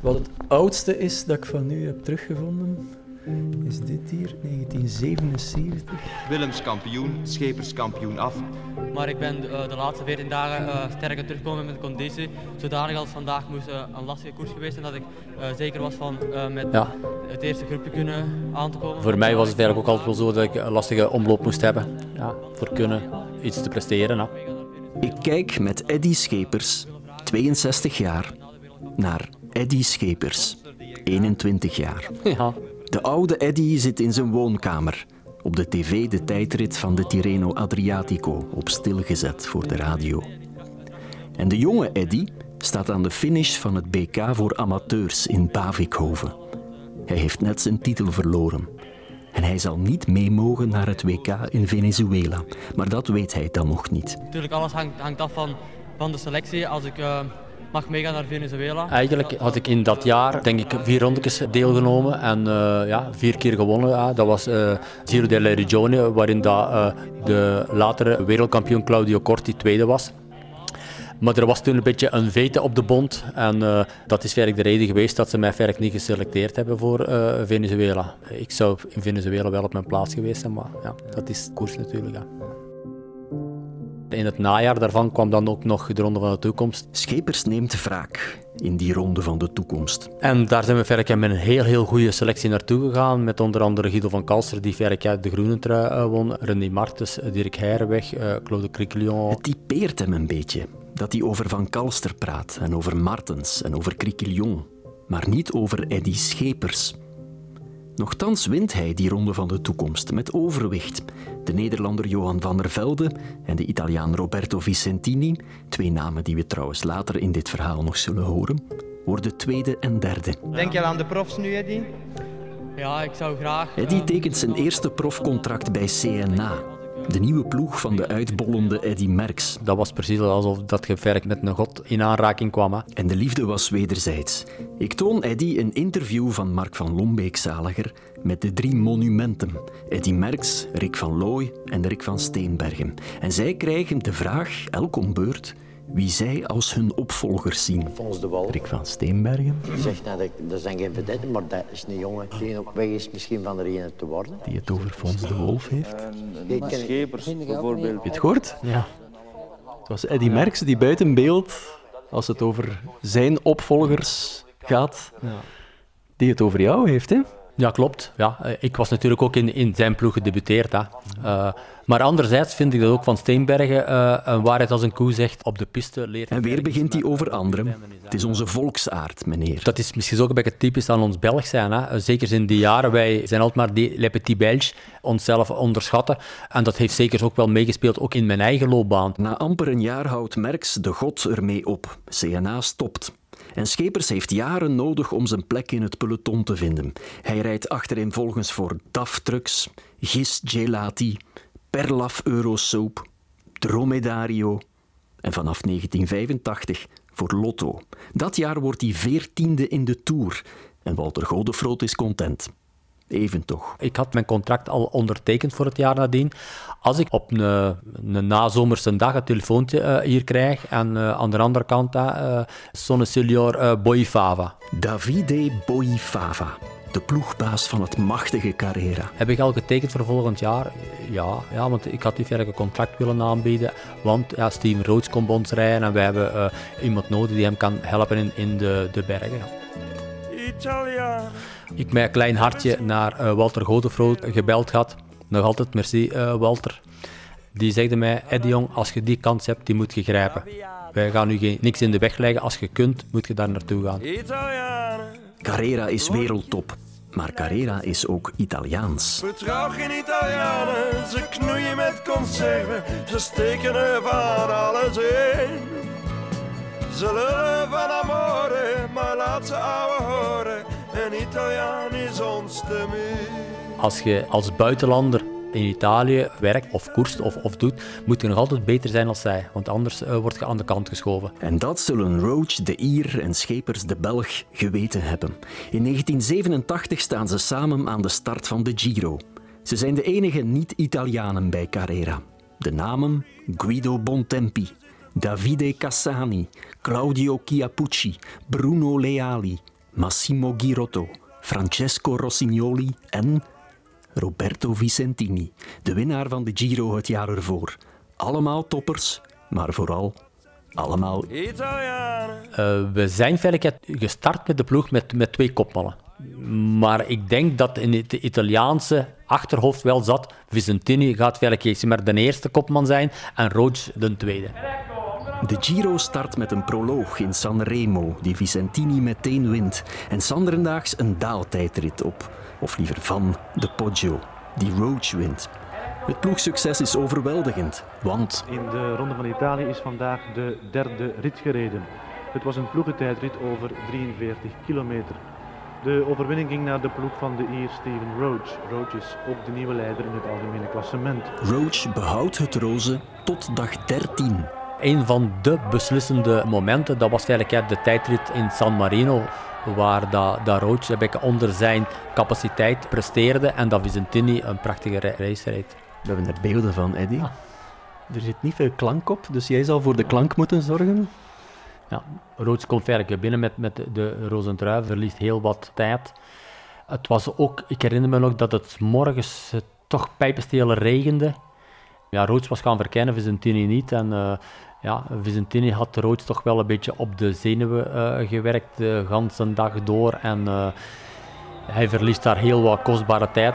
Wat het oudste is dat ik van u heb teruggevonden, is dit hier, 1977. Willems kampioen, Schepers kampioen af. Maar ik ben uh, de laatste 14 dagen uh, sterker teruggekomen met de conditie. Zodanig als vandaag moest uh, een lastige koers geweest en dat ik zeker was van met ja. het eerste groepje kunnen aan te komen. Voor mij was het eigenlijk ook altijd wel zo dat ik een lastige omloop moest hebben. Ja, voor kunnen iets te presteren. Hè. Ik kijk met Eddy Schepers, 62 jaar, naar Eddy Schepers, 21 jaar. Ja. De oude Eddy zit in zijn woonkamer. Op de tv de tijdrit van de Tirreno Adriatico op stilgezet voor de radio. En de jonge Eddy staat aan de finish van het BK voor amateurs in Bavikhoven. Hij heeft net zijn titel verloren. En hij zal niet mee mogen naar het WK in Venezuela. Maar dat weet hij dan nog niet. Natuurlijk, alles hangt, hangt af van, van de selectie. Als ik uh, mag meegaan naar Venezuela. Eigenlijk had ik in dat jaar denk ik vier rondjes deelgenomen en uh, ja, vier keer gewonnen. Dat was uh, Giro della Regione, waarin dat, de latere wereldkampioen Claudio Corti tweede was. Maar er was toen een beetje een vete op de bond. En dat is eigenlijk de reden geweest dat ze mij eigenlijk niet geselecteerd hebben voor Venezuela. Ik zou in Venezuela wel op mijn plaats geweest zijn, maar ja, dat is koers natuurlijk. Ja. In het najaar daarvan kwam dan ook nog de Ronde van de Toekomst. Schepers neemt wraak in die Ronde van de Toekomst. En daar zijn we verder met een heel, heel goede selectie naartoe gegaan. Met onder andere Guido van Kalster, die verder de groene trui uh, won. René Martens, Dirk Heirenweg, Claude Criquelion. Het typeert hem een beetje dat hij over Van Kalster praat en over Martens en over Criquelion, maar niet over Eddy Schepers. Nochtans wint hij die ronde van de toekomst met overwicht. De Nederlander Johan van der Velde en de Italiaan Roberto Vicentini, twee namen die we trouwens later in dit verhaal nog zullen horen, worden tweede en derde. Denk je aan de profs nu, Eddy? Ja, ik zou graag... Eddy tekent zijn eerste profcontract bij CNA, de nieuwe ploeg van de uitbollende Eddy Merckx. Dat was precies alsof dat geverk met een god in aanraking kwam. Hè. En de liefde was wederzijds. Ik toon Eddy een interview van Mark van Lombeek-Zaliger met de drie monumenten. Eddy Merckx, Rick van Looy en Rick van Steenbergen. En zij krijgen de vraag, elk om beurt, wie zij als hun opvolgers zien. Fons de Wal. Rick van Steenbergen. Zegt nou, dat, dat zijn geen vedetten, maar dat is een jongen die ook weg is misschien van de ene te worden. Die het over Fons de Wolf heeft. Uh, Schepers bijvoorbeeld. Heb je het gehoord? Ja. Het was Eddy Merckx die buiten beeld, als het over zijn opvolgers gaat, ja. die het over jou heeft, hè? Ja, klopt. Ja, ik was natuurlijk ook in, in zijn ploeg gedebuteerd. Hè. Uh, maar anderzijds vind ik dat ook van Steenbergen uh, een waarheid als een koe zegt op de piste leert. En weer begint hij over anderen. Het is onze volksaard, meneer. Dat is misschien ook een beetje typisch aan ons Belg zijn. Hè. Zeker in die jaren, wij zijn altijd maar die Le Petit Belge, onszelf onderschatten. En dat heeft zeker ook wel meegespeeld, ook in mijn eigen loopbaan. Na amper een jaar houdt Merks de god ermee op. CNA stopt. En Schepers heeft jaren nodig om zijn plek in het peloton te vinden. Hij rijdt achtereenvolgens voor DAF Trucks, Gis Gelati, Perlaf Eurosoap, Dromedario en vanaf 1985 voor Lotto. Dat jaar wordt hij veertiende in de Tour en Walter Godefroot is content. Even toch. Ik had mijn contract al ondertekend voor het jaar nadien. Als ik op een, een nazomerse dag een telefoontje uh, hier krijg en uh, aan de andere kant uh, Sonne Signor Boifava. Davide Boifava, de ploegbaas van het machtige Carrera. Heb ik al getekend voor volgend jaar? Ja, ja want ik had die verder een contract willen aanbieden. Want ja, Steven Rhodes komt ons rijden en wij hebben iemand nodig die hem kan helpen in, in de, de bergen. Italiaan. Ik met een klein hartje naar uh, Walter Godefroot gebeld had. Nog altijd, merci uh, Walter. Die zegde mij, Eddie Jong, als je die kans hebt, die moet je grijpen. Wij gaan nu geen, niks in de weg leggen. Als je kunt, moet je daar naartoe gaan. Carrera is wereldtop. Maar Carrera is ook Italiaans. Vertrouw geen Italianen, ze knoeien met conserven. Ze steken er van alles in. Ze lullen van amore, maar laat ze ouwe horen. Een Italiaan is ons te Als je als buitenlander in Italië werkt of koerst of, of doet, moet je nog altijd beter zijn dan zij, want anders uh, word je aan de kant geschoven. En dat zullen Roach, de Ier en Schepers, de Belg, geweten hebben. In 1987 staan ze samen aan de start van de Giro. Ze zijn de enige niet-Italianen bij Carrera. De namen Guido Bontempi, Davide Cassani, Claudio Chiapucci, Bruno Leali, Massimo Girotto, Francesco Rossignoli en Roberto Vicentini, de winnaar van de Giro het jaar ervoor. Allemaal toppers, maar vooral allemaal Italianen. Uh, we zijn feitelijk gestart met de ploeg met, met twee kopmannen. Maar ik denk dat in het Italiaanse achterhoofd wel zat. Vicentini gaat feitelijk maar de eerste kopman zijn en Roach de tweede. De Giro start met een proloog in Sanremo, die Vicentini meteen wint. En Sanderendaags een daaltijdrit op, of liever van de Poggio, die Roach wint. Het ploegsucces is overweldigend, want... In de Ronde van Italië is vandaag de derde rit gereden. Het was een ploegentijdrit over 43 kilometer. De overwinning ging naar de ploeg van de Ier Steven Roach. Roach is ook de nieuwe leider in het algemene klassement. Roach behoudt het roze tot dag 13. Een van de beslissende momenten, dat was eigenlijk de tijdrit in San Marino, waar dat, dat Roach onder zijn capaciteit presteerde en dat Vicentini een prachtige race reed. We hebben er beelden van, Eddy. Ah. Er zit niet veel klank op, dus jij zal voor de klank moeten zorgen. Ja, Roods komt verder binnen met, met de rozentrui, verliest heel wat tijd. Het was ook, ik herinner me nog dat het morgens toch pijpenstelen regende. Ja, was gaan verkennen, Vicentini niet. En uh, ja, Vicentini had Roods toch wel een beetje op de zenuwen uh, gewerkt de hele dag door. En uh, hij verliest daar heel wat kostbare tijd.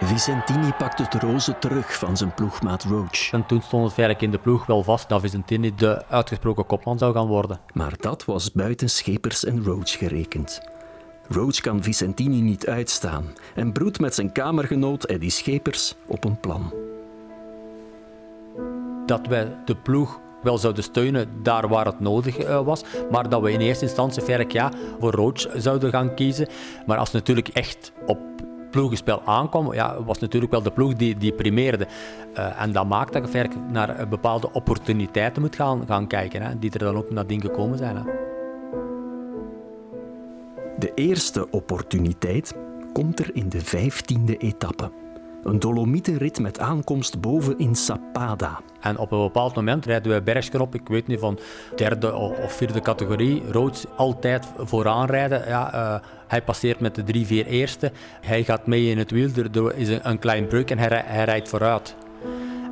Vicentini pakt het roze terug van zijn ploegmaat Roach. En toen stond het eigenlijk in de ploeg wel vast dat Vicentini de uitgesproken kopman zou gaan worden. Maar dat was buiten Schepers en Roach gerekend. Roach kan Vicentini niet uitstaan en broedt met zijn kamergenoot Eddie Schepers op een plan. Dat wij de ploeg wel zouden steunen daar waar het nodig eh, was, maar dat we in eerste instantie verrek ja, voor Roach zouden gaan kiezen. Maar als het natuurlijk echt op ploegenspel aankwam, ja, was natuurlijk wel de ploeg die, die primeerde. Uh, en dat maakt dat je naar bepaalde opportuniteiten moet gaan, gaan kijken, hè, die er dan ook nadien gekomen zijn. Hè. De eerste opportuniteit komt er in de vijftiende etappe. Een dolomietenrit met aankomst boven in Sapada. En op een bepaald moment rijden we bergsken op, ik weet niet, van derde of vierde categorie. Roods altijd vooraan rijden. Ja, uh, hij passeert met de drie, vier eerste. Hij gaat mee in het wiel, er is een, klein breuk en hij, hij rijdt vooruit.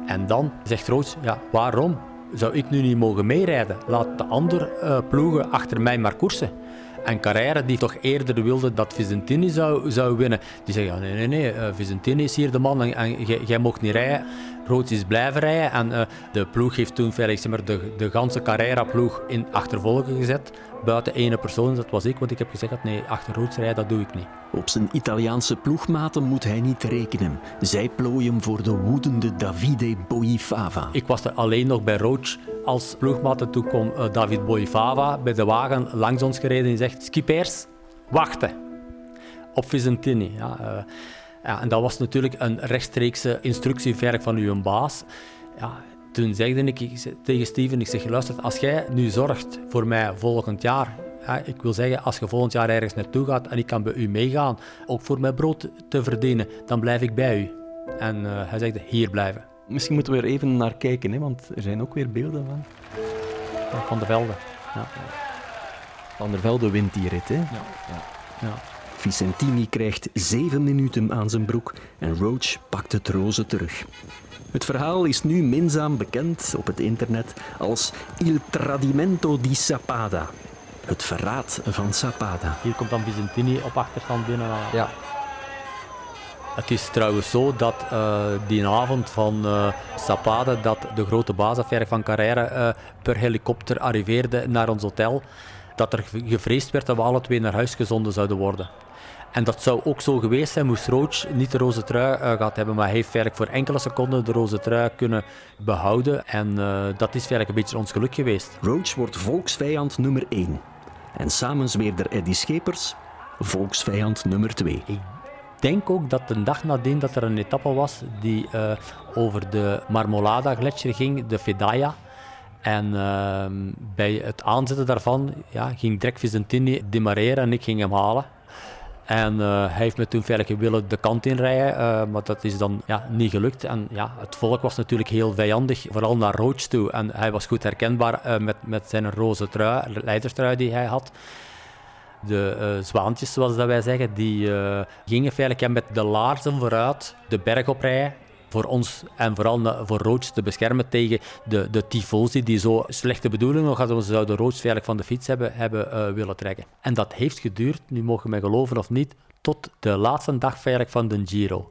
En dan zegt Roods, ja, waarom zou ik nu niet mogen meerijden? Laat de andere uh, ploegen achter mij maar koersen. En Carrera, die toch eerder wilde dat Vicentini zou, zou winnen, die zeggen, ja, nee, nee, nee, uh, Vicentini is hier de man en, en jij mocht niet rijden. Roods is blijven rijden en uh, de ploeg heeft toen maar, de, de ganse Carrera-ploeg in achtervolgen gezet. Buiten ene persoon, dat was ik, want ik heb gezegd, nee, achter Roods rijden, dat doe ik niet. Op zijn Italiaanse ploegmaten moet hij niet rekenen. Zij plooien voor de woedende Davide Boifava. Ik was er alleen nog bij Roach als ploegmaat. toen kwam uh, David Boifava bij de wagen langs ons gereden en zegt, skippers, wachten. Op Vicentini. Ja, uh, ja, en dat was natuurlijk een rechtstreekse instructiewerk van uw baas. Ja, toen zegde ik tegen Steven, ik zeg, luister, als jij nu zorgt voor mij volgend jaar, ja, ik wil zeggen, als je volgend jaar ergens naartoe gaat en ik kan bij u meegaan, ook voor mijn brood te verdienen, dan blijf ik bij u. En uh, hij zegt, hier blijven. Misschien moeten we er even naar kijken, hè, want er zijn ook weer beelden van. Van de Velde. Ja. Van der Velde wint die rit, hè? Ja. ja. ja. Vicentini krijgt zeven minuten aan zijn broek en Roach pakt het roze terug. Het verhaal is nu minzaam bekend op het internet als Il Tradimento di Sapada. Het verraad van Sapada. Hier komt dan Vicentini op achterstand binnen. Ja. Het is trouwens zo dat uh, die avond van uh, Sapada, dat de grote baasaffaire van Carrera uh, per helikopter arriveerde naar ons hotel, dat er gevreesd werd dat we alle twee naar huis gezonden zouden worden. En dat zou ook zo geweest zijn, moest Roach niet de roze trui uh, gehad hebben, maar hij heeft eigenlijk voor enkele seconden de roze trui kunnen behouden. En uh, dat is eigenlijk een beetje ons geluk geweest. Roach wordt volksvijand nummer 1. En samen zweerder Eddie Schepers volksvijand nummer 2. Ik denk ook dat de dag nadien dat er een etappe was die uh, over de Marmolada-gletsjer ging, de Fedaya. En ehm, bij het aanzetten daarvan ja, ging Drek Vicentini demareren en ik ging hem halen. En uh, hij heeft me toen verder willen de kant inrijden, uh, maar dat is dan ja, niet gelukt. En ja, het volk was natuurlijk heel vijandig, vooral naar Roach toe. En hij was goed herkenbaar uh, met, met zijn roze trui, de leiderstrui die hij had. De zwaantjes, zoals dat wij zeggen, die gingen feitelijk met de laarzen vooruit de berg oprijden voor ons en vooral voor Roach te beschermen tegen de, de tifosi die zo slechte bedoelingen nog hadden. Ze zouden Roach veilig van de fiets hebben, hebben uh, willen trekken. En dat heeft geduurd, nu mogen we geloven of niet, tot de laatste dag feitelijk van de Giro.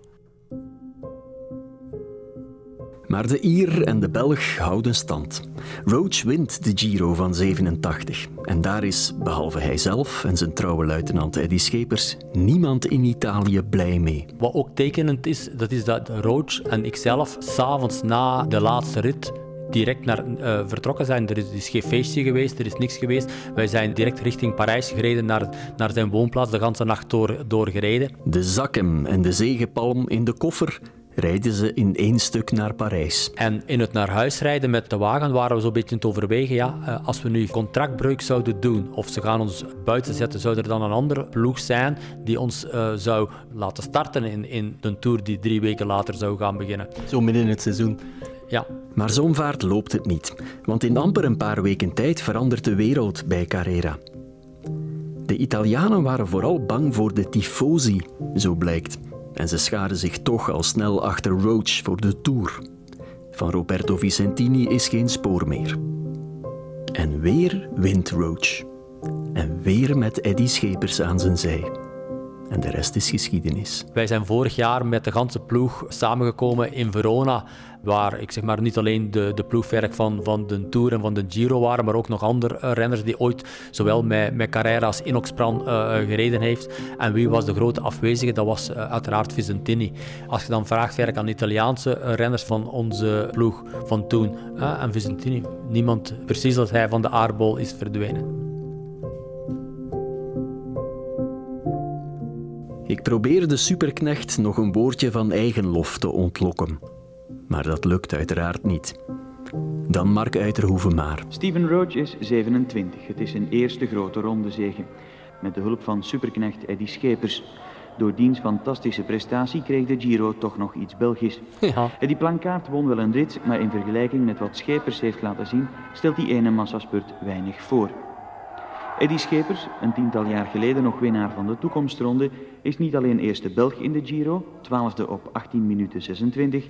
Maar de Ier en de Belg houden stand. Roach wint de Giro van 87. En daar is, behalve hij zelf en zijn trouwe luitenant Eddy Schepers, niemand in Italië blij mee. Wat ook tekenend is, dat is dat Roach en ikzelf s'avonds na de laatste rit direct naar uh, vertrokken zijn. Er is, is, geen feestje geweest, er is niks geweest. Wij zijn direct richting Parijs gereden, naar, naar zijn woonplaats, de ganse nacht door, doorgereden. De zakken en de zegenpalm in de koffer rijden ze in één stuk naar Parijs. En in het naar huis rijden met de wagen waren we zo'n beetje te overwegen. Ja, eh, als we nu contractbreuk zouden doen of ze gaan ons buiten zetten, zou er dan een andere ploeg zijn die ons uh, zou laten starten in, in de Tour die drie weken later zou gaan beginnen. Zo midden in het seizoen. Ja. Maar zo'n vaart loopt het niet. Want in amper een paar weken tijd verandert de wereld bij Carrera. De Italianen waren vooral bang voor de tifosi, zo blijkt. En ze scharen zich toch al snel achter Roach voor de Tour. Van Roberto Vicentini is geen spoor meer. En weer wint Roach. En weer met Eddy Schepers aan zijn zij. En de rest is geschiedenis. Wij zijn vorig jaar met de ganse ploeg samengekomen in Verona waar ik zeg maar niet alleen de, de ploegwerk van, van de Tour en van de Giro waren, maar ook nog andere uh, renners die ooit zowel met, met Carrera als Inoxpran uh, gereden heeft. En wie was de grote afwezige? Dat was uh, uiteraard Vicentini. Als je dan vraagt werk aan Italiaanse renners van onze ploeg van toen en Vicentini, niemand precies als hij van de aardbol is verdwenen. Ik probeer de superknecht nog een woordje van eigen lof te ontlokken. Maar dat lukt uiteraard niet. Dan Mark Uiterhoeven maar. Steven Roach is 27. Het is zijn eerste grote ronde zege. Met de hulp van superknecht Eddy Schepers. Door diens fantastische prestatie kreeg de Giro toch nog iets Belgisch. Ja. Eddy Plankaart won wel een rit, maar in vergelijking met wat Schepers heeft laten zien, stelt die ene massaspurt weinig voor. Eddy Schepers, een tiental jaar geleden nog winnaar van de toekomstronde, is niet alleen eerste Belg in de Giro, twaalfde op 18 minuten 26,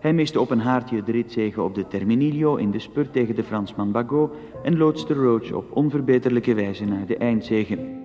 hij miste op een haartje de ritzegen op de Terminilio in de spurt tegen de Fransman Bagot en loodste Roach op onverbeterlijke wijze naar de eindzegen.